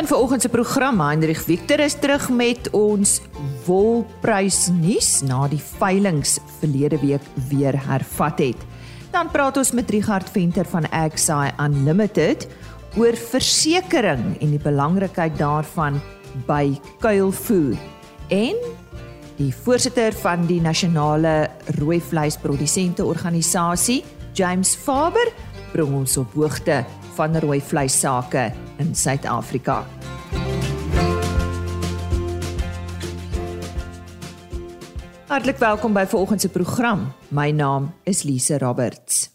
In vanoggend se program Hendrik Victor is terug met ons wolprys nuus na die veilinge verlede week weer hervat het. Dan praat ons met Richard Venter van Axai Unlimited oor versekerings en die belangrikheid daarvan by kuilvoer. En die voorsitter van die nasionale rooi vleisprodusente organisasie, James Faber, bring ons op hoogte van rooi vleis sake in Suid-Afrika. Hartlik welkom by vanoggend se program. My naam is Lise Roberts.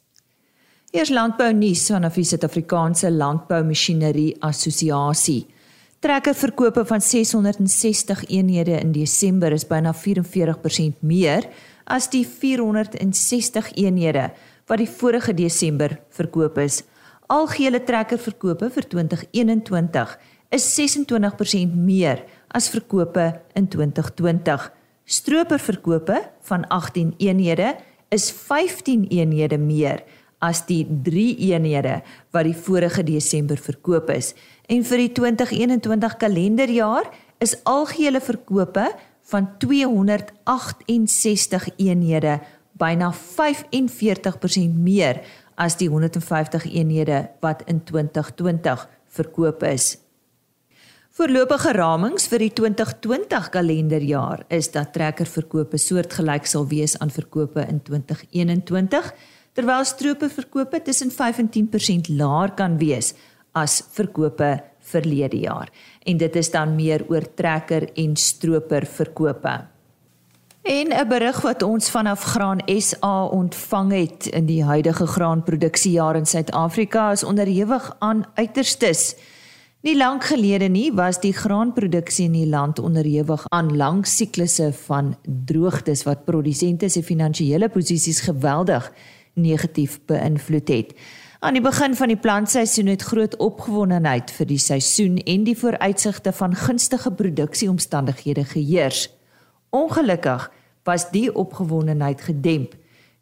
Eers landbou nuus van die Suid-Afrikaanse Landbou Masjinerie Assosiasie. Trekkerverkope van 660 eenhede in Desember is byna 44% meer as die 460 eenhede wat die vorige Desember verkoop is. Algehele trekkerverkope vir 2021 is 26% meer as verkope in 2020. Stroperverkope van 18 eenhede is 15 eenhede meer as die 3 eenhede wat die vorige Desember verkoop is. En vir die 2021 kalenderjaar is algehele verkope van 268 eenhede byna 45% meer as die 150 eenhede wat in 2020 verkoop is. Voorlopige ramings vir die 2020 kalenderjaar is dat trekkerverkope soortgelyk sal wees aan verkope in 2021 terwyl stroperverkope tussen 5 en 10% laer kan wees as verkope verlede jaar. En dit is dan meer oor trekker en stroperverkope. En 'n berig wat ons vanaf Graan SA ontvang het in die huidige graanproduksiejaar in Suid-Afrika is onderhewig aan uiterstes. Nie lank gelede nie was die graanproduksie in die land onderhewig aan lang siklusse van droogtes wat produsente se finansiële posisies geweldig negatief beïnvloed het. Aan die begin van die plantseisoen het groot opgewondenheid vir die seisoen en die vooruitsigte van gunstige produksieomstandighede geheers. Ongelukkig was die opgewondenheid gedemp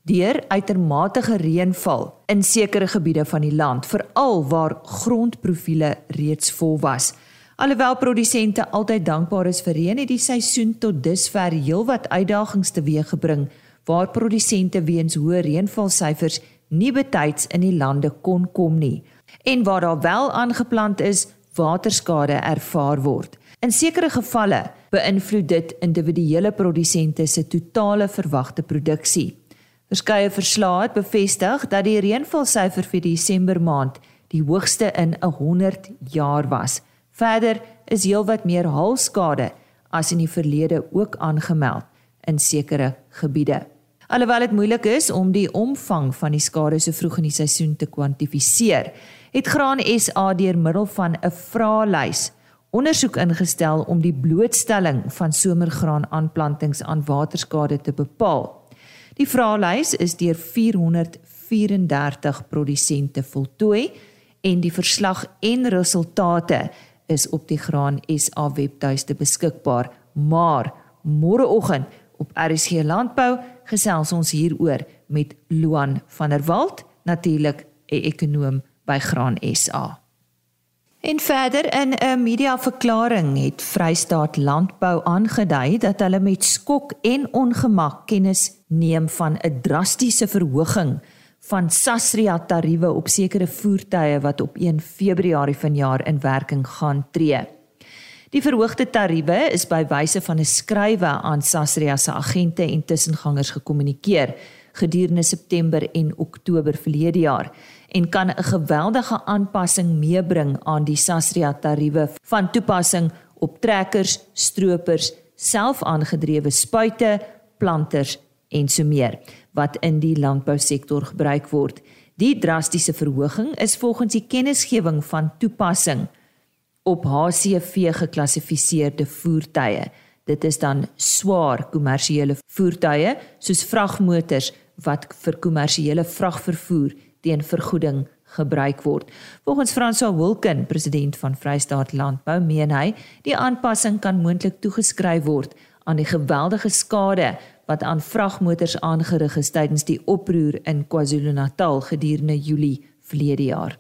deur uitermate reënval in sekere gebiede van die land, veral waar grondprofiele reeds vol was. Alhoewel produsente altyd dankbaar is vir reën, het die seisoen tot dusver heelwat uitdagings teweeggebring waar produsente weens hoë reënvalsyfers nie betyds in die lande kon kom nie en waar daar wel aangeplant is, waterskade ervaar word. In sekere gevalle beïnvloed dit individuele produsente se totale verwagte produksie. Verskeie verslae het bevestig dat die reënvalsyfer vir Desember maand die hoogste in 'n 100 jaar was. Verder is heelwat meer haalskade as in die verlede ook aangemeld in sekere gebiede. Alhoewel dit moeilik is om die omvang van die skade so vroeg in die seisoen te kwantifiseer, het Graan SA deur middel van 'n vraelys ondersoek ingestel om die blootstelling van somergraan aanplantings aan waterskade te bepaal. Die vraelys is deur 434 produsente voltooi en die verslag en resultate is op die Graan SA webtuiste beskikbaar. Maar môreoggend op RSG Landbou gesels ons hieroor met Luan van der Walt, natuurlik 'n ekonom by Graan SA. En verder in 'n mediaverklaring het Vrystaat Landbou aangedui dat hulle met skok en ongemak kennis neem van 'n drastiese verhoging van Sasria tariewe op sekere voertuie wat op 1 Februarie vanjaar in werking gaan tree. Die verhoogde tariewe is by wyse van 'n skrywe aan Sasria se agente en tussengangers gekommunikeer gedurende September en Oktober verlede jaar en kan 'n geweldige aanpassing meebring aan die Sasria tariewe van toepassing op trekkers, stroopers, selfaangedrewe spuite, planters en so meer wat in die landbousektor gebruik word. Die drastiese verhoging is volgens die kennisgewing van toepassing op HCV geklassifiseerde voertuie. Dit is dan swaar kommersiële voertuie soos vragmotors wat vir kommersiële vragvervoer teen vergoeding gebruik word. Volgens François Wilken, president van Vrystaat Landbou, meen hy die aanpassing kan moontlik toegeskryf word aan die geweldige skade wat aan vragmotors aangerig is tydens die oproer in KwaZulu-Natal gedurende Julie verlede jaar.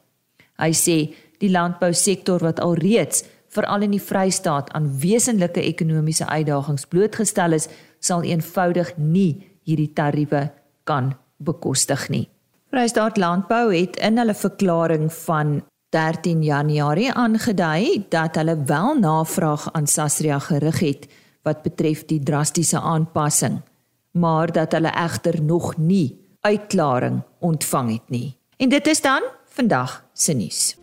Hy sê die landbousektor wat alreeds veral in die Vrystaat aan wesenlike ekonomiese uitdagings blootgestel is, sal eenvoudig nie hierdie tariewe kan bekostig nie. Vrystaat Landbou het in hulle verklaring van 13 Januarie aangedui dat hulle wel navraag aan Sasria gerig het wat betref die drastiese aanpassing, maar dat hulle egter nog nie uitklaring ontvang het nie. En dit is dan vandag se nuus.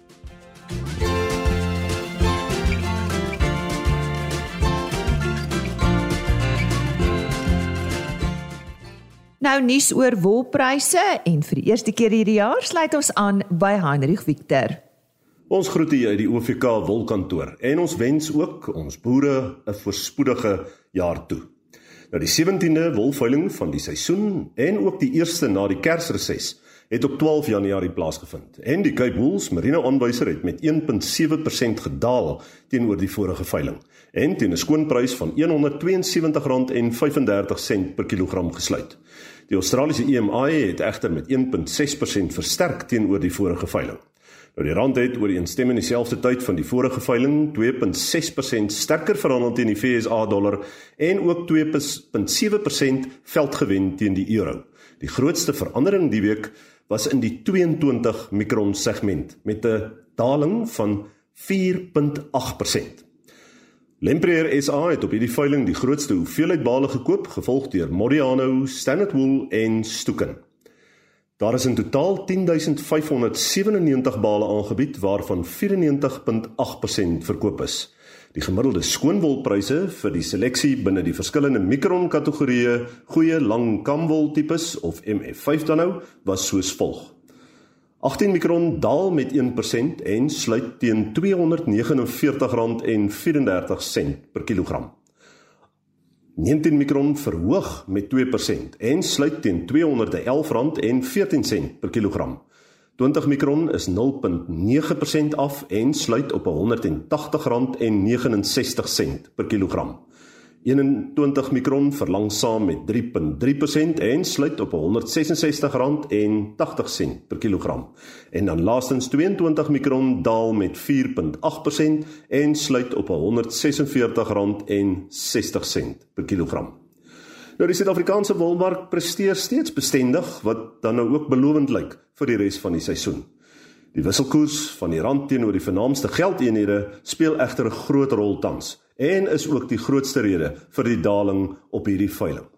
Nou nuus oor wolpryse en vir die eerste keer hierdie jaar sluit ons aan by Heinrich Victor. Ons groet u uit die OVK wolkantoor en ons wens ook ons boere 'n voorspoedige jaar toe. Nou die 17de wolveiling van die seisoen en ook die eerste na die Kersreses het op 12 Januarie plaasgevind en die Cape Wools Merino aanwyser het met 1.7% gedaal teenoor die vorige veiling en teen 'n skoonprys van R172.35 per kilogram gesluit. Die Australiese EMI het egter met 1.6% versterk teenoor die vorige veiling. Nou die rand het oor die instemming dieselfde tyd van die vorige veiling 2.6% sterker verhandel teen die FSA dollar en ook 2.7% veld gewen teen die euro. Die grootste verandering die week was in die 22 mikron segment met 'n daling van 4.8%. Lempreer SA het op hierdie veiling die grootste hoeveelheid bale gekoop, gevolg deur Modiano, Standard Wool en Stuken. Daar is in totaal 10597 bale aangebied waarvan 94.8% verkoop is. Die gemiddelde skoonwolpryse vir die seleksie binne die verskillende mikron kategorieë, goeie lang kamwol tipes of MF5 dan nou, was soos volg. 18 mikron daal met 1% en sluit teen R249.34 per kilogram. 19 mikron verhoog met 2% en sluit teen R211.14 per kilogram. 20 mikron is 0.9% af en sluit op R180.69 per kilogram. 21 mikron verlangsaam met 3.3% en sluit op R166.80 per kilogram. En dan laastens 22 mikron daal met 4.8% en sluit op R146.60 per kilogram. Nou die Suid-Afrikaanse wolmark presteer steeds bestendig wat dan nou ook belovend lyk vir die res van die seisoen. Die wisselkoers van die rand teenoor die vernaamste geldeenhede speel egter 'n groot rol tans en is ook die grootste rede vir die daling op hierdie veiling.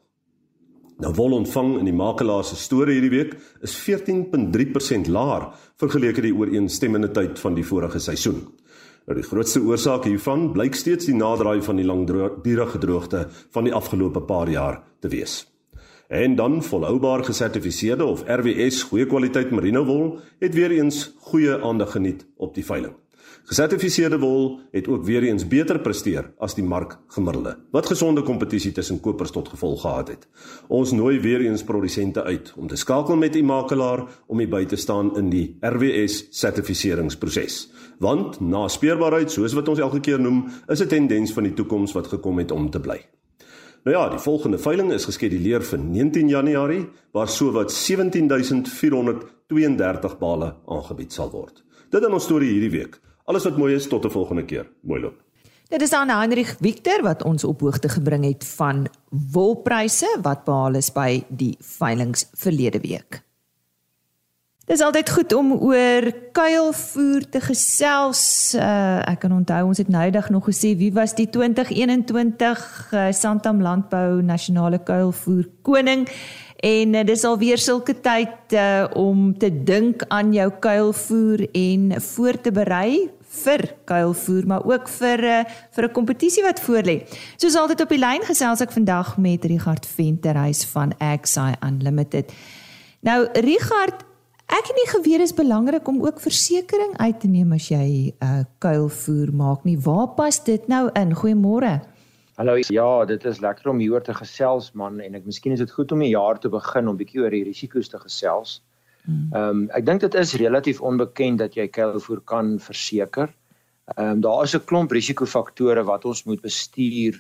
Nou wol ontvang in die makelaar se storie hierdie week is 14.3% laer vergeleke die ooreenstemmende tyd van die vorige seisoen. Nou die grootste oorsaak hiervan blyk steeds die naderdraai van die langdurige droogte van die afgelope paar jaar te wees. En dan volhoubaar gesertifiseerde of RWS goeie kwaliteit merino wol het weer eens goeie aandag geniet op die veiling. Gesertifiseerde wol het ook weer eens beter presteer as die mark gemiddelde, wat gesonde kompetisie tussen kopers tot gevolg gehad het. Ons nooi weer eens produsente uit om te skakel met die makelaar om by te staan in die RWS sertifiseringsproses. Want na speurbaarheid, soos wat ons elke keer noem, is 'n tendens van die toekoms wat gekom het om te bly. Nou ja, die volgende veiling is geskeduleer vir 19 Januarie waar sowat 17432 bale aangebied sal word. Dit is ons storie hierdie week. Alles wat mooi is tot 'n volgende keer. Mooi loop. Dit is dan Hendrik Victor wat ons op hoogte gebring het van wolpryse wat behaal is by die veilinge verlede week. Dit is altyd goed om oor kuilvoer te gesels. Uh, ek kan onthou ons het noudag nog gesê wie was die 2021 uh, Santam Landbou Nasionale Kuilvoer Koning En uh, dis alweer sulke tyd uh, om te dink aan jou kuilvoer en voor te berei vir kuilvoer maar ook vir uh, vir 'n kompetisie wat voorlê. Soos altyd op die lyn gesels ek vandag met Richard Venterhuis van Axi Unlimited. Nou Richard, ek het nie geweet dit is belangrik om ook versekerings uit te neem as jy 'n uh, kuilvoer maak nie. Waar pas dit nou in? Goeiemôre. Hallo. Ja, dit is lekker om hieroor te gesels man en ek miskien is dit goed om die jaar te begin om bietjie oor die risiko's te gesels. Hmm. Ehm um, ek dink dit is relatief onbekend dat jy kuilvoer kan verseker. Ehm um, daar is 'n klomp risikofaktore wat ons moet bestuur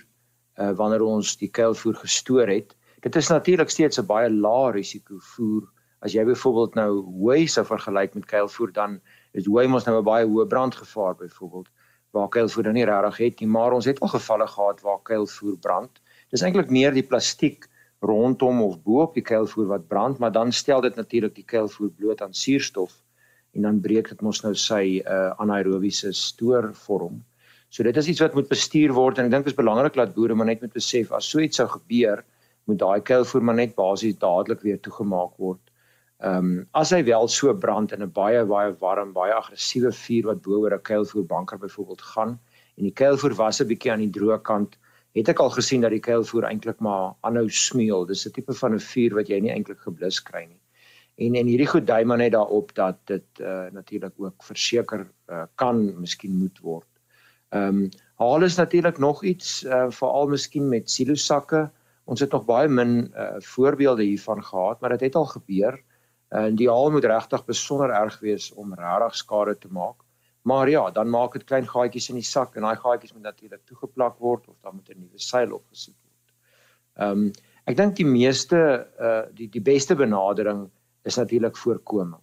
uh, wanneer ons die kuilvoer gestoor het. Dit is natuurlik steeds 'n baie lae risiko voer. As jy byvoorbeeld nou hooi sou vergelyk met kuilvoer dan is hooi mos nou 'n baie hoë brandgevaar byvoorbeeld waar kuilvoer nou nie regtig het nie, maar ons het al gevalle gehad waar kuilvoer brand. Dis eintlik meer die plastiek rondom of bo op die kuilvoer wat brand, maar dan stel dit natuurlik die kuilvoer bloot aan suurstof en dan breek dit mos nou sy uh, anaerobiese stoorvorm. So dit is iets wat moet bestuur word en ek dink dit is belangrik dat boere maar net moet besef as so iets sou gebeur, moet daai kuilvoer maar net basies dadelik weer toegemaak word. Ehm um, as hy wel so brand in 'n baie baie warm, baie aggressiewe vuur wat bo oor 'n kuilvoerbanker byvoorbeeld gaan en die kuilvoer was 'n bietjie aan die droë kant, het ek al gesien dat die kuilvoer eintlik maar aanhou smeul. Dis 'n tipe van 'n vuur wat jy nie eintlik geblus kry nie. En en hierdie goed dui maar net daarop dat dit uh, natuurlik ook verseker uh, kan miskien moet word. Ehm um, haal is natuurlik nog iets uh, veral miskien met silosakke. Ons het nog baie min uh, voorbeelde hiervan gehad, maar dit het al gebeur. Uh, en die haal moet regtig besonder erg wees om regtig skade te maak. Maar ja, dan maak dit klein gaatjies in die sak en daai gaatjies moet natuurlik toegeplak word of dan moet 'n nuwe seil opgesit word. Ehm um, ek dink die meeste uh die die beste benadering is natuurlik voorkoming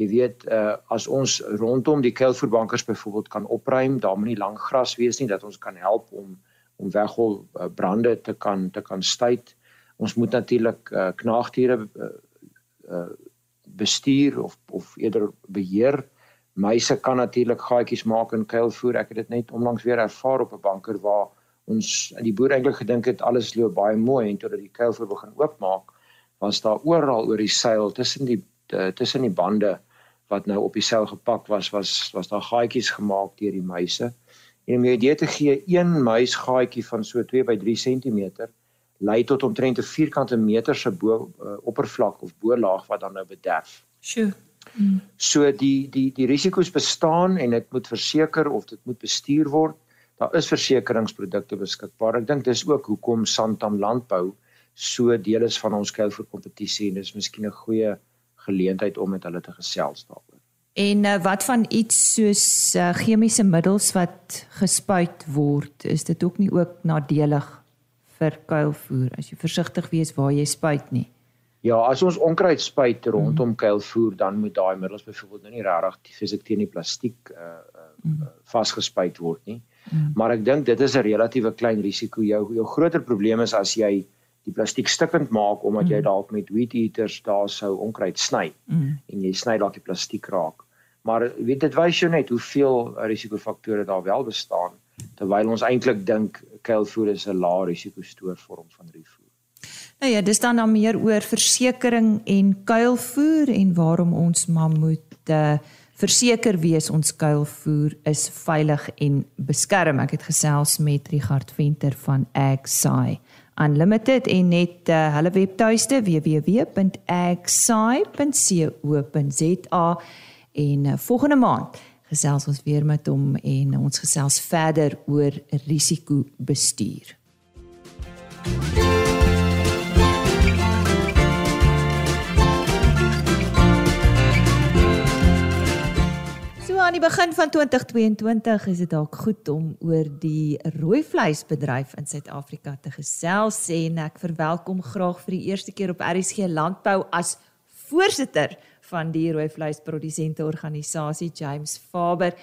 jy weet uh, as ons rondom die kuilvoerbankers byvoorbeeld kan opruim, daar moet nie lank gras wees nie dat ons kan help om om weghol uh, brande te kan te kan stuit. Ons moet natuurlik uh, knaagdiere uh, uh, bestuur of of eerder beheer. Muise kan natuurlik gaatjies maak in kuilvoer. Ek het dit net onlangs weer ervaar op 'n banker waar ons die boer eintlik gedink het alles loop baie mooi en totdat die kuilvoer begin oopmaak, was daar oral oor die seil tussen die uh, tussen die bande wat nou op die sel gepak was was was daar gaatjies gemaak deur die muise. En om jou idee te gee, een muisgaatjie van so 2 by 3 cm lei tot omtrent 'n vierkante meter se bo uh, oppervlak of bo-laag wat dan nou bederf. Sjoe. So die die die risiko's bestaan en dit moet verseker of dit moet bestuur word. Daar is versekeringsprodukte beskikbaar. Ek dink dis ook hoekom Santam Landbou so deel is van ons kuilvoer kompetisie en dis miskien 'n goeie geleentheid om met hulle te gesels daaroor. En uh, wat van iets soos uh, chemiese middels wat gespuit word, is dit ook nie ook nadelig vir kuilvoer as jy versigtig wees waar jy spuit nie? Ja, as ons onkruid spuit rondom mm. kuilvoer, dan moet daai middels byvoorbeeld nou nie regtig fisies teen die plastiek uh, uh, vasgespuit word nie. Mm. Maar ek dink dit is 'n relatiewe klein risiko. Jou jou groter probleem is as jy die plastiek stikkend maak omdat jy mm. dalk met weed eaters daar sou onkruid sny mm. en jy sny dalk die plastiek raak. Maar weet dit wys jou net hoeveel risikofaktore daar wel bestaan terwyl ons eintlik dink kuilvoer is 'n lae risiko stoorvorm van rifoer. Nou ja, dis dan dan meer oor versekerings en kuilvoer en waarom ons maar moet uh, verseker wees ons kuilvoer is veilig en beskerm. Ek het gesels met Richard Venter van Agsai. Unlimited en net uh, hulle webtuiste www.agsai.co.za en uh, volgende maand gesels ons weer met hom en ons gesels verder oor risiko bestuur. Aan die begin van 2022 is dit dalk goed om oor die rooi vleisbedryf in Suid-Afrika te gesels en ek verwelkom graag vir die eerste keer op RSG Landbou as voorsitter van die rooi vleisprodusente organisasie James Faber.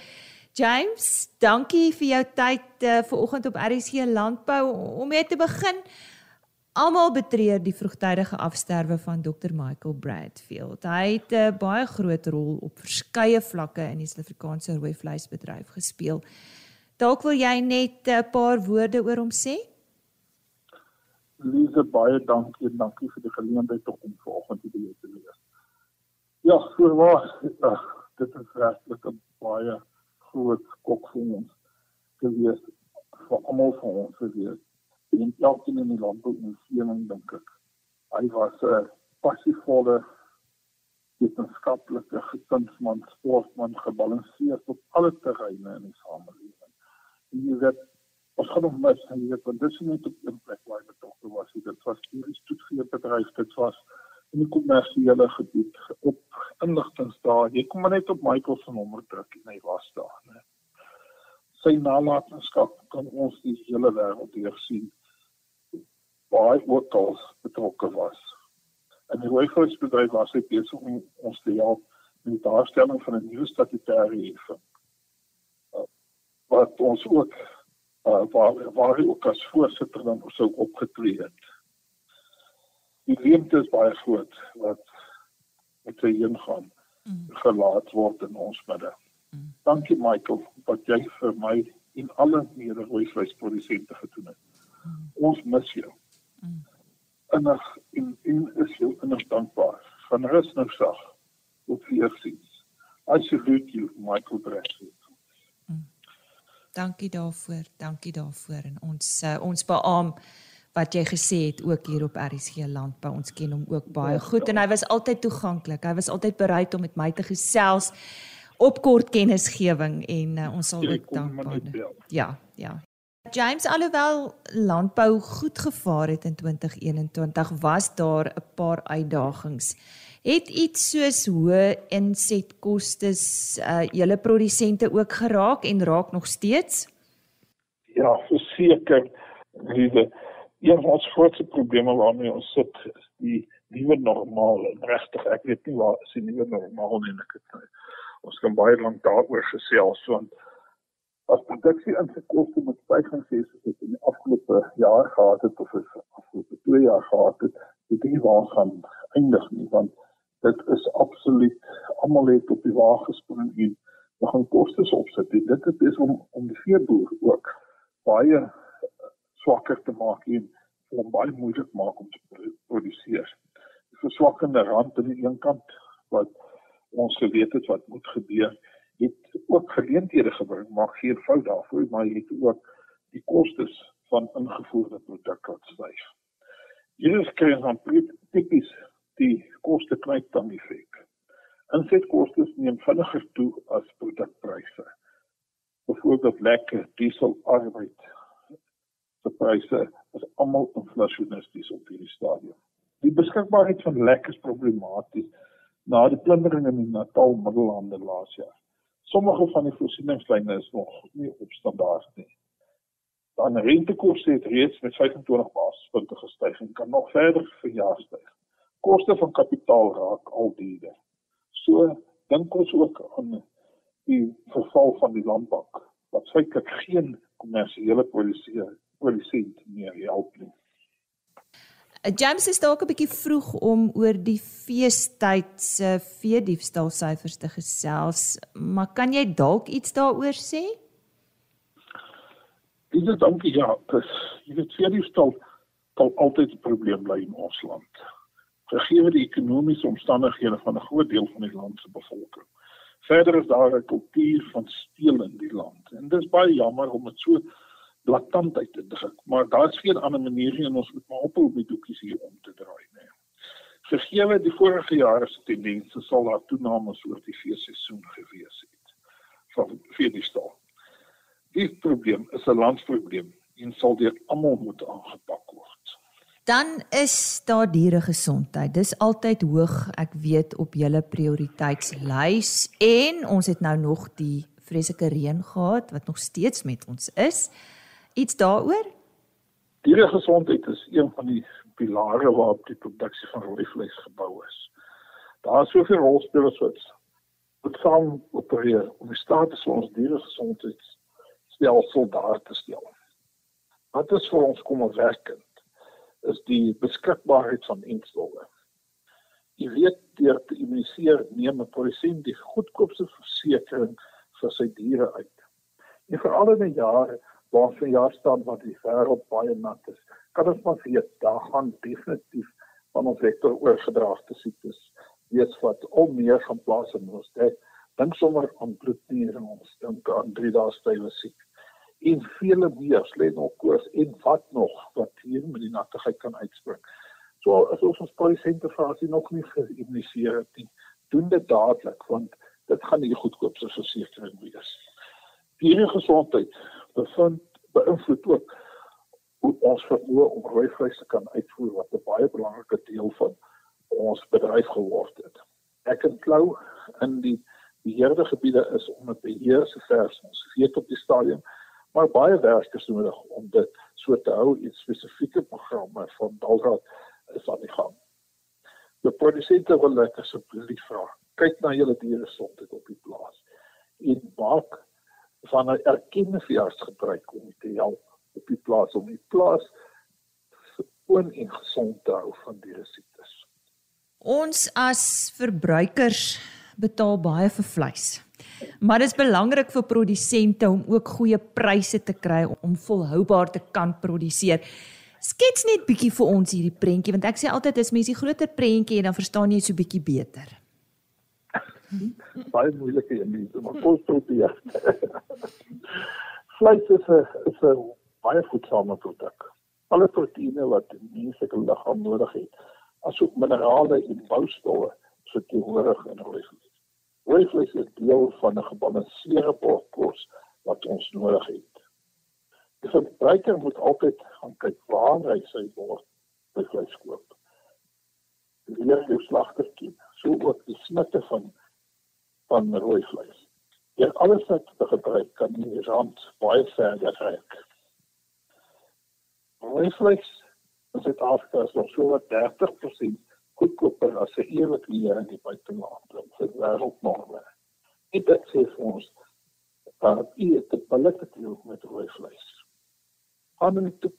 James, dankie vir jou tyd uh, vir oggend op RSG Landbou om mee te begin. Almal betreur die vroegtydige afsterwe van Dr Michael Bradfield. Hy het 'n uh, baie groot rol op verskeie vlakke in die Suid-Afrikaanse rooi vleisbedryf gespeel. Dalk wil jy net 'n uh, paar woorde oor hom sê? Lise baie dankie en dankie vir die geleentheid om vanoggend hier te wees. Ja, voorwaar, uh, dit is regtig 'n baie groot skok vir ons gewees vir almal van ons gewees en elkeen in die landbou omgewing dink ek. Hy was 'n passievolle wetenskaplike gesinsman, sportman, gebalanseerd op alle terreine in die samelewing. En jy weet, ons gaan nog mis en jy weet, want dis nie op 'n plek waar hy betrokke was. Dit was hierdie stoetgeebedryf, dit was in die kommersiële gebied op inligtingstaat. Jy kom maar net op Michael se nommer druk en hy was daar, né? Sy nalatenskap kan ons die hele wêreld hier sien waar hy ook al betrokke was. En die Hooggeregsbedryf was hy besig om ons te help met die daarstelling van 'n nuwe statutêre heffing. Uh, wat ons ook uh, waar waar hy ook as voorsitter dan sou opgetree het. Die leemte is baie groot wat met sy heen gaan mm. gelaat word in ons midde. Mm. Dankie Michael wat jy vir my en alle mede-wyswysprodusente gedoen het. Mm. Ons mis jou. Mm. Innig en en is jou innig dankbaar. Van rus nou sag tot weer sien. Absoluut jy Michael Bressie. Dankie daarvoor. Dankie daarvoor en ons uh, ons beam wat jy gesê het ook hier op RSG landbou. Ons ken hom ook baie ja, goed ja. en hy was altyd toeganklik. Hy was altyd bereid om met my te gesels op kort kennisgewing en uh, ons sal ook dankbaar. Ja, ja. James alhoewel landbou goed gevaar het in 2021 was daar 'n paar uitdagings het iets soos hoë insetkoste uh julle produsente ook geraak en raak nog steeds? Ja, verseker. Lieve, een van ons grootste probleme waarmee ons sit is die nuwe normaal. Regtig, ek weet nie waar is die nuwe normaal nie ek het ons kan baie lank daaroor gesels want as produksie ingekoste met stygings sê soos dit in die afgelope jaar gehad het of is afgelope 2 jaar gehad het, dit nie waar gaan eindig nie want dit is absoluut almal het op die wa gespring en we gaan kostes opsit. Dit dit is om om die veeboer ook baie swakker te maak en om baie moeilik maak om te produseer. Die verswakkende rand aan die een kant wat ons geweet het wat moet gebeur, het ook geleenthede gebring, maar geen fout daarvoor, maar het ook die kostes van ingevoerde produkte wat styg. Hier is kry ons dan tipies die koste kwyt dan effek. Insetkoste neem vinniger toe as produkpryse. Byvoorbeeld lekker diesel arbeid se pryse is almal inflasionisties op hierdie stadium. Die beskikbaarheid van lekker is problematies na die plundering in die Natal Middellande laas jaar. Sommige van die voorsieningslyne is nog nie op standaard nie. Dan rentekoste het reeds met 25 basispunte gestyg en kan nog verder vir jaar styg koste van kapitaal raak al duurder. So dink ons ook aan die verval van die landbank wat seker geen kommersiële polisie polisie meer help nie. James is dalk 'n bietjie vroeg om oor die feestyd se veediefstal syfers te gesels, maar kan jy dalk iets daaroor sê? Dis dankie ja, dis jy weet veediefstal sal altyd 'n probleem bly in ons land gegee die ekonomiese omstandighede van 'n groot deel van die land se bevolking. Verder is daar 'n kultuur van steel in die land en dit is baie jammer om dit so blaatant uit te druk, maar daar is geen ander manier nie en ons moet maar ophou met doekies hier om te draai nie. Gegee die vorige jare se tendense sal daar toenames oor die feesseisoen gewees het van vir die stal. Die probleem is 'n landsprobleem en sal deur almal moet aangepak word. Dan is daar dieregesondheid. Dis altyd hoog, ek weet op julle prioriteitslys en ons het nou nog die vreeslike reën gehad wat nog steeds met ons is. Iets daaroor? Dieregesondheid is een van die pilare waarop die produksie van rooi vleis gebou is. Daar is soveel rolspelers wat wat saam opereer om die status van ons dieregesondheid stelsel daar te stel. Wat is vir ons kom werkend? is die beskikbaarheid van instowwe. Jy weet deur te immuniseer neem 'n produsent die goedkoopste versekering vir sy diere uit. En veral in 'n jaar waar vir jaar staan wat die wêreld baie nat is, kan ons maar weet daar gaan definitief van ons vektor oorgedraagde siektes wees wat al meer gaan plaas in ons tyd. Dink sommer aan bloednier en ons dink aan drie dae stywe siek en vele meer slê nog koers en wat nog wat hier met die nattigheid kan uitspring. So as ons ons pasiënte fasie nog nie geïmmuniseer het nie, doen dit dadelik want dit gaan nie goedkoopse versekering wees. Hierdie gesondheid bevind beïnvloed ook hoe ons vermoë om rooi vleis te kan uitvoer wat 'n baie belangrike deel van ons bedryf geword het. Ek en Klou in die beheerde gebiede is om 'n beheer se vers ons weet op die stadium maar baie werkers nodig om dit so te hou in spesifieke programme van Dalraad is aan die gang. Die produsente wil net asseblief vra, kyk na julle diere gesondheid op die plaas en maak van 'n erkende veearts gebruik om te help op die plaas om die plaas skoon en gesond te hou van die siektes. Ons as verbruikers betaal baie vir vleis. Maar dit is belangrik vir produsente om ook goeie pryse te kry om volhoubaar te kan produseer. Skets net bietjie vir ons hierdie prentjie want ek sê altyd as mens die groter prentjie en dan verstaan jy so bietjie beter. Baie moeilike een nie, maar kos tot die. Vleis is 'n is 'n baie voedsame produk. Alle proteïene wat die menslike liggaam nodig het, asook minerale en boustowwe, so teenoorig in rooi vleis. Rooi vleis is deel van 'n gebalanseerde kos wat ons nodig het. Die verbruiker moet altyd gaan kyk waar hy sy bord vleis koop. Die leer jou slagtertjie, so ook die snitte van van rooi vleis. Ja, alles wat te gebruik kan nie rand baie verder reik. Rooi vleis is dit afskas nog so wat 30% goedkoper as 'n eerlike leer in die buiteland vir wêreldnorme. Dit dit sê vir ons dat dit te politieke met rooi vleis. Aanneem dit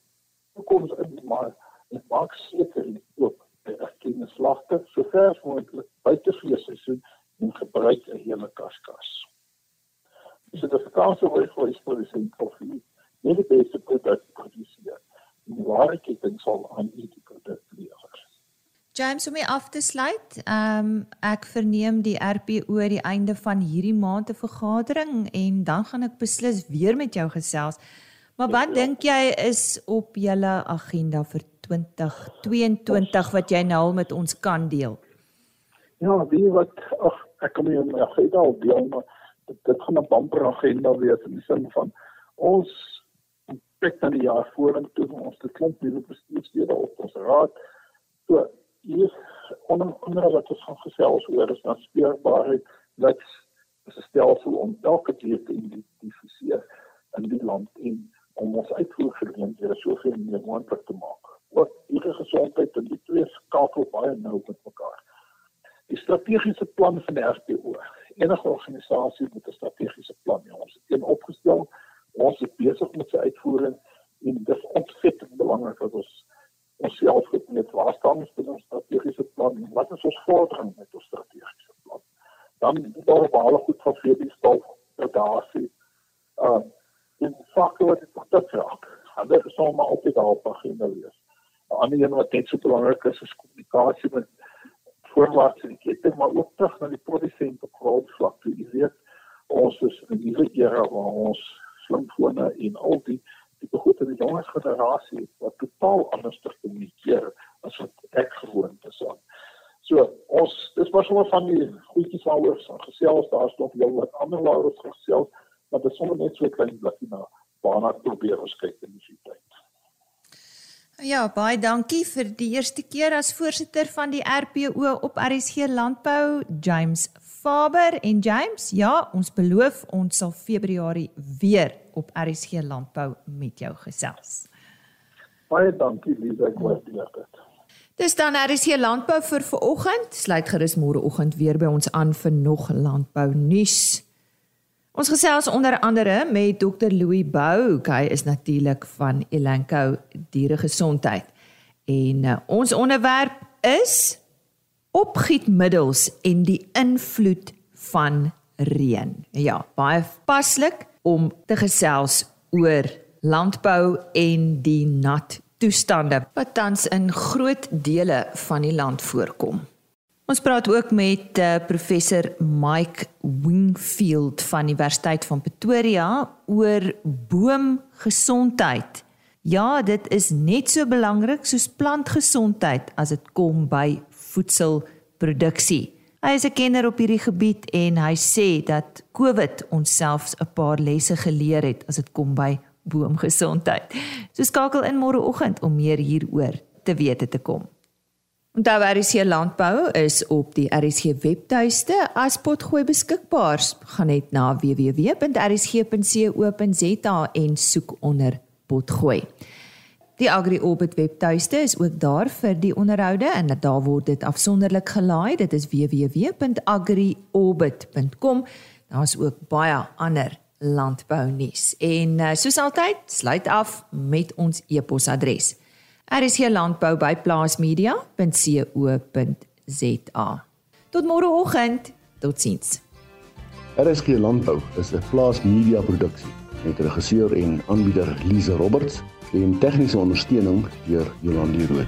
kom in maar dit maak seker ook dat erkende slagte sover moontlik buite vleesseisoen en gebruik 'n hele kaskas. Dis 'n Afrikaanse rooi vleis produsent koffie. Nie die beste produk produseer. Die ware ketting sal aan hierdie produk lewer. James om my af te sluit. Ehm um, ek verneem die RPO die einde van hierdie maand 'n vergadering en dan gaan ek beslis weer met jou gesels. Maar wat ja, dink jy is op julle agenda vir 2022 wat jy nou al met ons kan deel? Ja, wie wat ag ek kom nie my agenda op deel maar dit, dit gaan 'n bumper agenda wees in die sin van ons kyk dan die jaar vorentoe ons het klomp nuwe bestuurslede op ons raad. So hier onder onder wat ons gaan gesels oor is dan speurbaarheid wat is 'n stelsel om elke dier te identifiseer in die land en om ons uitvoergeleenthede soveel meer moontlik te maak. Wat hierdie gesondheid en die twee skakel baie nou met mekaar. Die strategiese plan van die RPO. Enige organisasie moet 'n strategiese plan hê. Ons het een opgestel. Ons is besig met sy uitvoering en dit is ontsettend belangrik dat ons ons self het net waar staan ons met ons strategiese plan wat is ons vordering met ons strategiese plan. Dan daar baie goed van vir die stof daar sien. Uh in sakke wat dit tot raak. Dit is sommer altyd daar op agenda wees. 'n Ander een wat net so belangrik is is kommunikasie met voorwaarts in die kette maar ook terug na die produsente grondvlak. Jy weet ons is in 'n nuwe era waar ons slimfone en al die tipe goed in die jonger generasie wat totaal anders te kommunikeer as wat ek gewoond is aan. So ons dis maar sommer van die goedjies waaroor ons gesels, daar's nog jong wat ander waaroor ons gesels, maar dit is sommer net so 'n klein blikkie na waarna probeer ons kyk in die tyd. Ja, baie dankie vir die eerste keer as voorsitter van die RPO op RSG Landbou, James Faber en James. Ja, ons beloof ons sal Februarie weer op RSG Landbou met jou gesels. Baie dankie Lisa, ek waardeer dit. Dis dan RSG Landbou vir vanoggend. Sluit gerus môreoggend weer by ons aan vir nog landbou nuus. Ons gesels onder andere met Dr Louis Bou, hy is natuurlik van Elanco Dieregesondheid. En uh, ons onderwerp is opgietmiddels en die invloed van reën. Ja, baie paslik om te gesels oor landbou en die nat toestande wat tans in groot dele van die land voorkom. Ons praat ook met uh, professor Mike Wingfield van Universiteit van Pretoria oor boomgesondheid. Ja, dit is net so belangrik soos plantgesondheid as dit kom by voedselproduksie. Hy is 'n kenner op hierdie gebied en hy sê dat COVID ons selfs 'n paar lesse geleer het as dit kom by boomgesondheid. So skakel in môreoggend om meer hieroor te wete te kom. Onthou RC Landbou is op die RC webtuiste as potgooi beskikbaar. Gaan net na www.rc.co.za en soek onder potgooi. Die AgriOrbit webtuiste is ook daar vir die onderhoude en daar word dit afsonderlik gelaai. Dit is www.agriorbit.com. Daar's ook baie ander landbounuus. En uh, soos altyd, sluit af met ons e-posadres. rsglandbou@plaasmedia.co.za. Tot môreoggend. Totsiens. RSG Landbou is 'n Plaas Media produksie met regisseur en aanbieder Lize Roberts en tegniese ondersteuning deur Jolande Rooi.